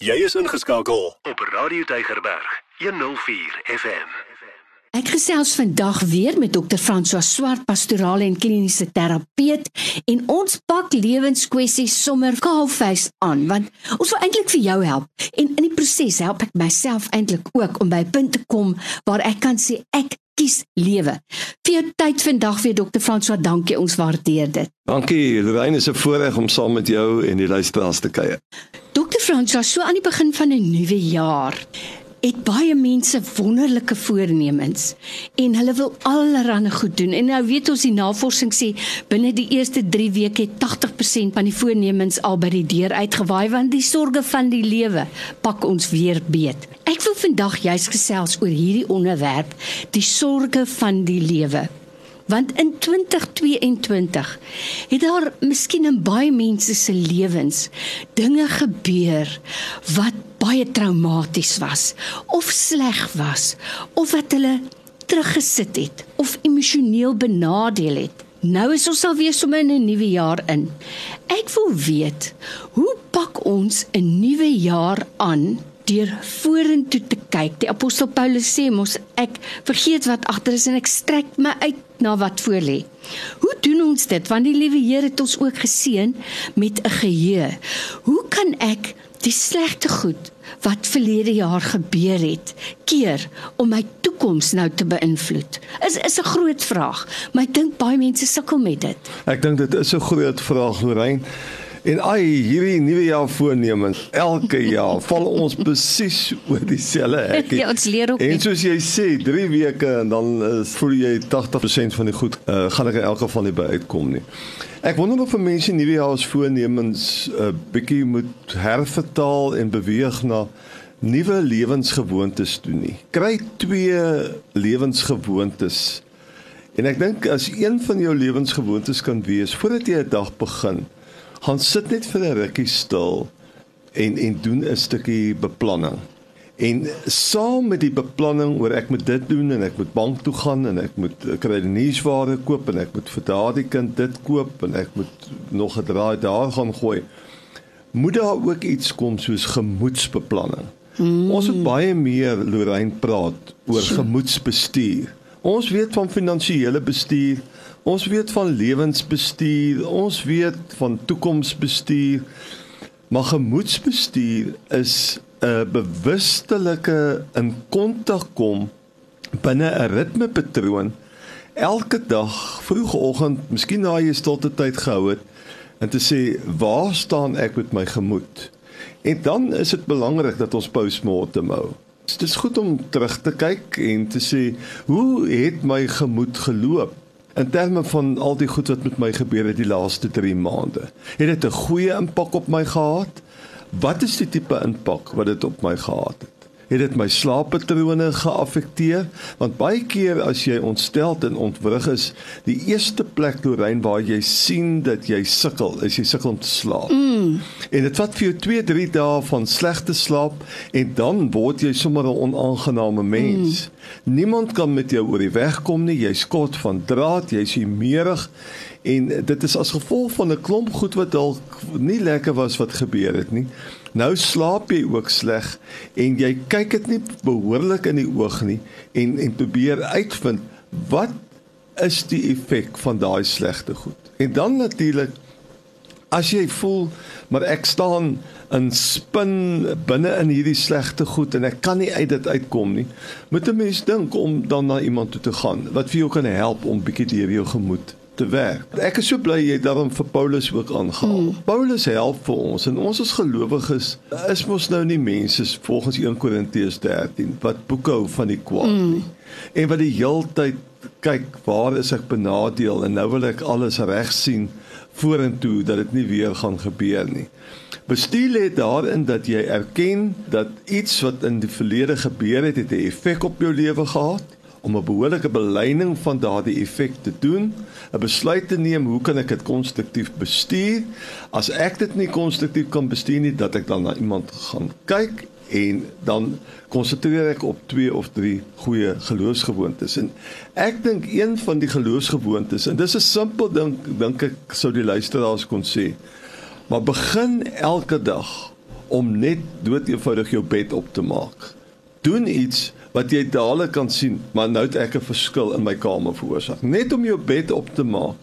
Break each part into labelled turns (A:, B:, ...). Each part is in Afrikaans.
A: Jy is ingeskakel op Radio Tygerberg 104 FM.
B: Ek gesels vandag weer met Dr. François Swart, pastorale en kliniese terapeut en ons pak lewenskwessies sommer kaalvuis aan want ons wil eintlik vir jou help en in die proses help ek myself eintlik ook om by 'n punt te kom waar ek kan sê ek kies lewe. Vir jou tyd vandag weer Dr. François, dankie, ons waardeer dit.
C: Dankie, Lorraine, is 'n voorreg om saam met jou en die luisteraars te kuier.
B: François, so aan die begin van 'n nuwe jaar het baie mense wonderlike voornemens en hulle wil allerlei goed doen. En nou weet ons die navorsing sê binne die eerste 3 weke het 80% van die voornemens al by die deur uitgewaai want die sorges van die lewe pak ons weer beet. Ek wil vandag juis gesels oor hierdie onderwerp, die sorges van die lewe. Want in 2022 het daar miskien in baie mense se lewens dinge gebeur wat baie traumaties was of sleg was of wat hulle teruggesit het of emosioneel benadeel het. Nou is ons alweer sommer in 'n nuwe jaar in. Ek wil weet, hoe pak ons 'n nuwe jaar aan deur vorentoe te kyk. Die apostel Paulus sê mos ek vergeet wat agter is en ek strek my uit na wat voor lê. Hoe doen ons dit? Want die liewe Here het ons ook geseën met 'n geheue. Hoe kan ek die slegte goed wat verlede jaar gebeur het keer om my toekoms nou te beïnvloed? Is is 'n groot vraag, maar ek dink baie mense sukkel met dit.
C: Ek dink dit is 'n groot vraag, Lorraine. En ai, hierdie nuwe jaar voornemens, elke jaar val ons presies oor dieselfde hek.
B: ja, ons leer ook.
C: En soos jy sê, 3 weke en dan is voel jy 80% van die goed uh, gaan ek in elk geval nie by uitkom nie. Ek wonder of mense nuwe jaar voornemens 'n uh, bietjie moet hervertaal en beweeg na nuwe lewensgewoontes toe nie. Kry twee lewensgewoontes. En ek dink as een van jou lewensgewoontes kan wees voordat jy 'n dag begin, gaan sit net vir 'n rukkie stil en en doen 'n stukkie beplanning. En saam met die beplanning oor ek moet dit doen en ek moet bank toe gaan en ek moet kry die nuusware koop en ek moet vir daardie kind dit koop en ek moet nog 'n draai daar gaan gooi. Moet daar ook iets kom soos gemoedsbeplanning. Mm. Ons moet baie meer Lorraine praat oor gemoedsbestuur. Ons weet van finansiële bestuur, Ons weet van lewensbestuur, ons weet van toekomsbestuur. Maar gemoedsbestuur is 'n bewustelike in kontak kom binne 'n ritmepatroon elke dag vroegoggend, miskien na jy stilte tyd gehou het en te sê waar staan ek met my gemoed? En dan is dit belangrik dat ons postmortem hou. Dit is goed om terug te kyk en te sê hoe het my gemoed geloop? in terme van al die goed wat met my gebeur het die laaste 3 maande. Het dit 'n goeie impak op my gehad? Wat is die tipe impak wat dit op my gehad het? Het dit my slaappatrone geaffekteer want baie keer as jy ontsteld en ontwrig is die eerste plek Lorraine waar jy sien dat jy sukkel is jy sukkel om te slaap mm. en dit vat vir jou 2 3 dae van slegte slaap en dan word jy sommer 'n onaangename mens mm. niemand kan met jou oor die weg kom nie jy skot van draad jy's humeurig en dit is as gevolg van 'n klomp goed wat dalk nie lekker was wat gebeur het nie Nou slaap jy ook sleg en jy kyk dit nie behoorlik in die oog nie en en probeer uitvind wat is die effek van daai slegte goed. En dan natuurlik as jy voel maar ek staan in spin binne in hierdie slegte goed en ek kan nie uit dit uitkom nie. Moet 'n mens dink om dan na iemand toe te gaan wat vir jou kan help om bietjie deur jou gemoed te werk. Ek is so bly jy daarom vir Paulus ook aangehaal. Hmm. Paulus help vir ons en ons as gelowiges is mos nou nie mense volgens 1 Korintiërs 13 wat boeke hou van die kwaad hmm. nie. En wat die heeltyd kyk waar is ek benadeel en nou wil ek alles reg sien vorentoe dat dit nie weer gaan gebeur nie. Bestuur lê daarin dat jy erken dat iets wat in die verlede gebeur het, het 'n effek op jou lewe gehad om 'n behoorlike beleining van daardie effek te doen, 'n besluit te neem hoe kan ek dit konstruktief bestuur? As ek dit nie konstruktief kan bestuur nie, dat ek dan na iemand gaan kyk en dan konsentreer ek op twee of drie goeie geloofsgewoontes. En ek dink een van die geloofsgewoontes en dis 'n simpel ding dink ek sou die luisteraars kon sê. Maar begin elke dag om net dood eenvoudig jou bed op te maak. Doen iets wat jy dadelik kan sien, maar nou het ek 'n verskil in my kamer veroorsaak. Net om jou bed op te maak,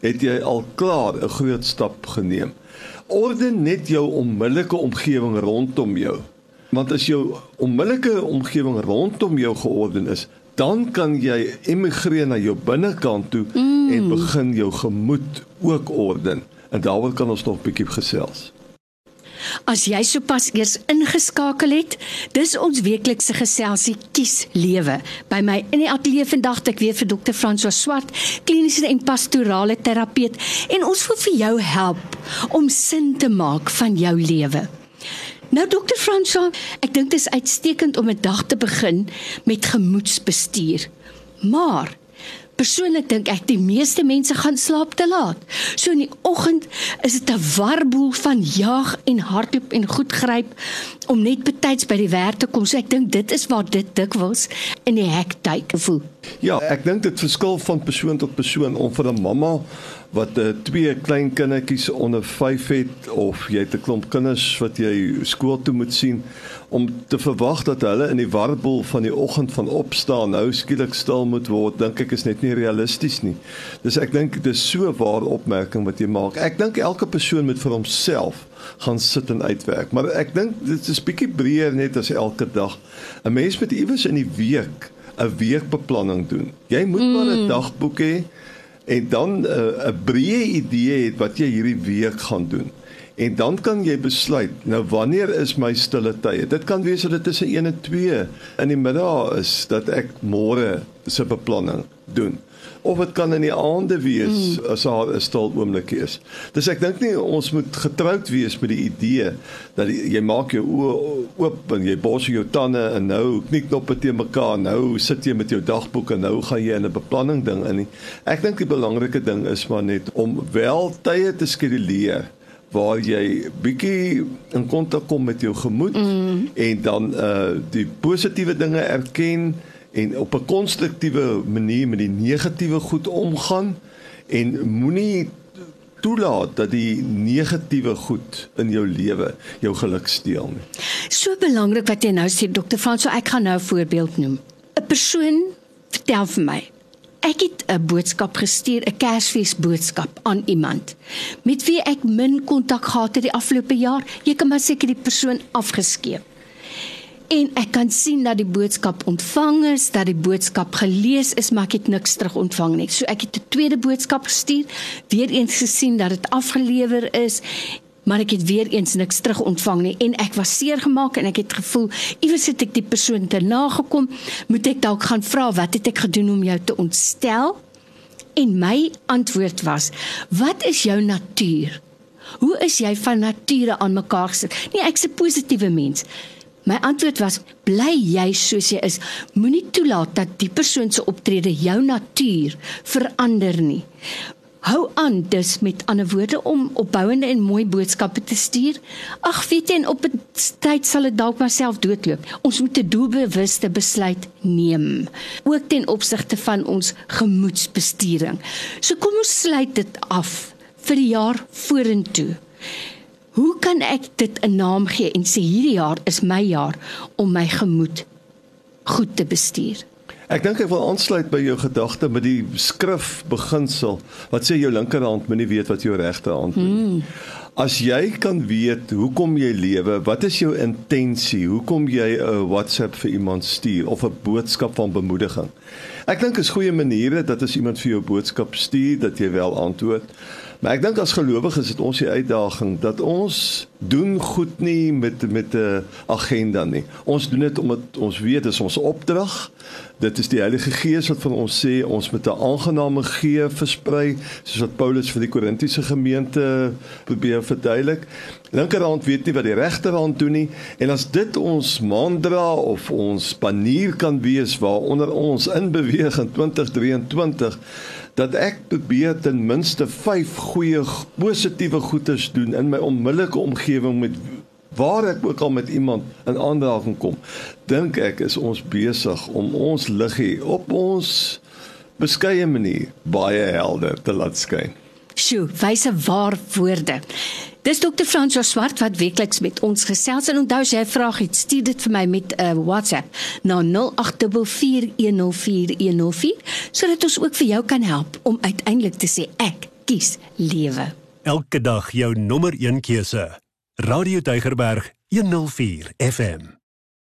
C: het jy al klaar 'n groot stap geneem. Orden net jou onmiddellike omgewing rondom jou. Want as jou onmiddellike omgewing rondom jou georden is, dan kan jy emigreer na jou binnekant toe mm. en begin jou gemoed ook orden. En daaroor kan ons nog 'n bietjie gesels.
B: As jy sopas eers ingeskakel het, dis ons weeklikse geselsie Kies Lewe. By my in die ateljee vandag ek weer vir Dr. François Swart, kliniese en pastorale terapeut, en ons wil vir jou help om sin te maak van jou lewe. Nou Dr. François, ek dink dit is uitstekend om 'n dag te begin met gemoedsbestuur. Maar Persoonlik dink ek die meeste mense gaan slaap te laat. So in die oggend is dit 'n warboel van jaag en hardloop en goed gryp om net betyds by die werk te kom. So ek dink dit is waar dit dikwels in die hektyk voel.
C: Ja, ek dink dit verskil van persoon tot persoon om vir 'n mamma wat uh, twee klein kindertjies onder 5 het of jy het 'n klomp kinders wat jy skool toe moet sien om te verwag dat hulle in die warboel van die oggend van opstaan nou skielik stil moet word dink ek is net nie realisties nie. Dis ek dink dit is so 'n ware opmerking wat jy maak. Ek dink elke persoon moet vir homself gaan sit en uitwerk. Maar ek dink dit is bietjie breër net as elke dag. 'n Mens moet iewers in die week 'n weekbeplanning doen. Jy moet mm. maar 'n dagboek hê en dan 'n uh, breë idee het wat jy hierdie week gaan doen. En dan kan jy besluit, nou wanneer is my stille tye? Dit kan wees dat dit tussen 1 en 2 in die middag is dat ek môre se beplanning doen of dit kan in die aande wees mm. as daar 'n stil oomblikie is. Dis ek dink nie ons moet getroud wees met die idee dat die, jy maak jou oë oop en jy bors jou tande en nou knikknoppe te mekaar, nou sit jy met jou dagboek en nou gaan jy in 'n beplanning ding in. Ek dink die belangrike ding is maar net om wel tye te skeduleer waar jy bietjie in kontak kom met jou gemoed mm. en dan uh die positiewe dinge erken en op 'n konstruktiewe manier met die negatiewe goed omgaan en moenie toelaat dat die negatiewe goed in jou lewe jou geluk steel nie.
B: So belangrik wat jy nou sê Dr. Frans, so ek gaan nou 'n voorbeeld noem. 'n Persoon vertel vir my Ek het 'n boodskap gestuur, 'n Kersfees boodskap aan iemand met wie ek min kontak gehad het die afgelope jaar. Jy kan maar seker die persoon afgeskeep en ek kan sien dat die boodskap ontvang is, dat die boodskap gelees is, maar ek het niks terug ontvang nie. So ek het 'n tweede boodskap gestuur, weer eens gesien dat dit afgelewer is, maar ek het weer eens niks terug ontvang nie en ek was seer gemaak en ek het gevoel iewers het ek die persoon te nagekom, moet ek dalk gaan vra wat het ek gedoen om jou te ontstel? En my antwoord was: "Wat is jou natuur?" Hoe is jy van nature aan mekaar gesit? Nee, ek's 'n positiewe mens. My antwoord was: bly jy soos jy is. Moenie toelaat dat die persoon se optrede jou natuur verander nie. Hou aan dus met ander woorde om opbouende en mooi boodskappe te stuur. Ag, weet jy, en op 'n tyd sal dit dalk maar self doodloop. Ons moet 'n doelbewuste besluit neem, ook ten opsigte van ons gemoedsbestuuring. So kom ons sluit dit af vir die jaar vorentoe. Hoe kan ek dit 'n naam gee en sê hierdie jaar is my jaar om my gemoed goed te bestuur?
C: Ek dink ek wil aansluit by jou gedagte met die skrif beginsel wat sê jou linkerhand moenie weet wat jou regterhand doen. Hmm. As jy kan weet hoekom jy lewe, wat is jou intensie? Hoekom jy 'n WhatsApp vir iemand stuur of 'n boodskap van bemoediging? Ek dink is goeie maniere dat as iemand vir jou boodskap stuur dat jy wel antwoord. Maar ek dink as gelowiges het ons die uitdaging dat ons doen goed nie met met 'n agenda nie. Ons doen dit omdat ons weet dit is ons opdrag. Dit is die Heilige Gees wat van ons sê ons moet 'n aangename gee versprei, soos wat Paulus vir die Korintiese gemeente probeer verduidelik. Linkerhand weet nie wat die regterhand doen nie en as dit ons mantra of ons panier kan wees waaronder ons in beweeg in 2023 dat ek probeer ten minste 5 goeie positiewe goeders doen in my onmiddellike omgewing met waar ek ook al met iemand in aanraking kom dink ek is ons besig om ons liggie op ons beskeie manier baie helder te laat skyn
B: Sjoe, wyse waar woorde. Dis dokter Fransjo Swart wat weekliks met ons gesels en onthou as jy 'n vraag het, stuur dit vir my met 'n uh, WhatsApp na 0844104104 sodat ons ook vir jou kan help om uiteindelik te sê ek kies lewe.
A: Elke dag jou nommer 1 keuse. Radio Deugerberg 104 FM.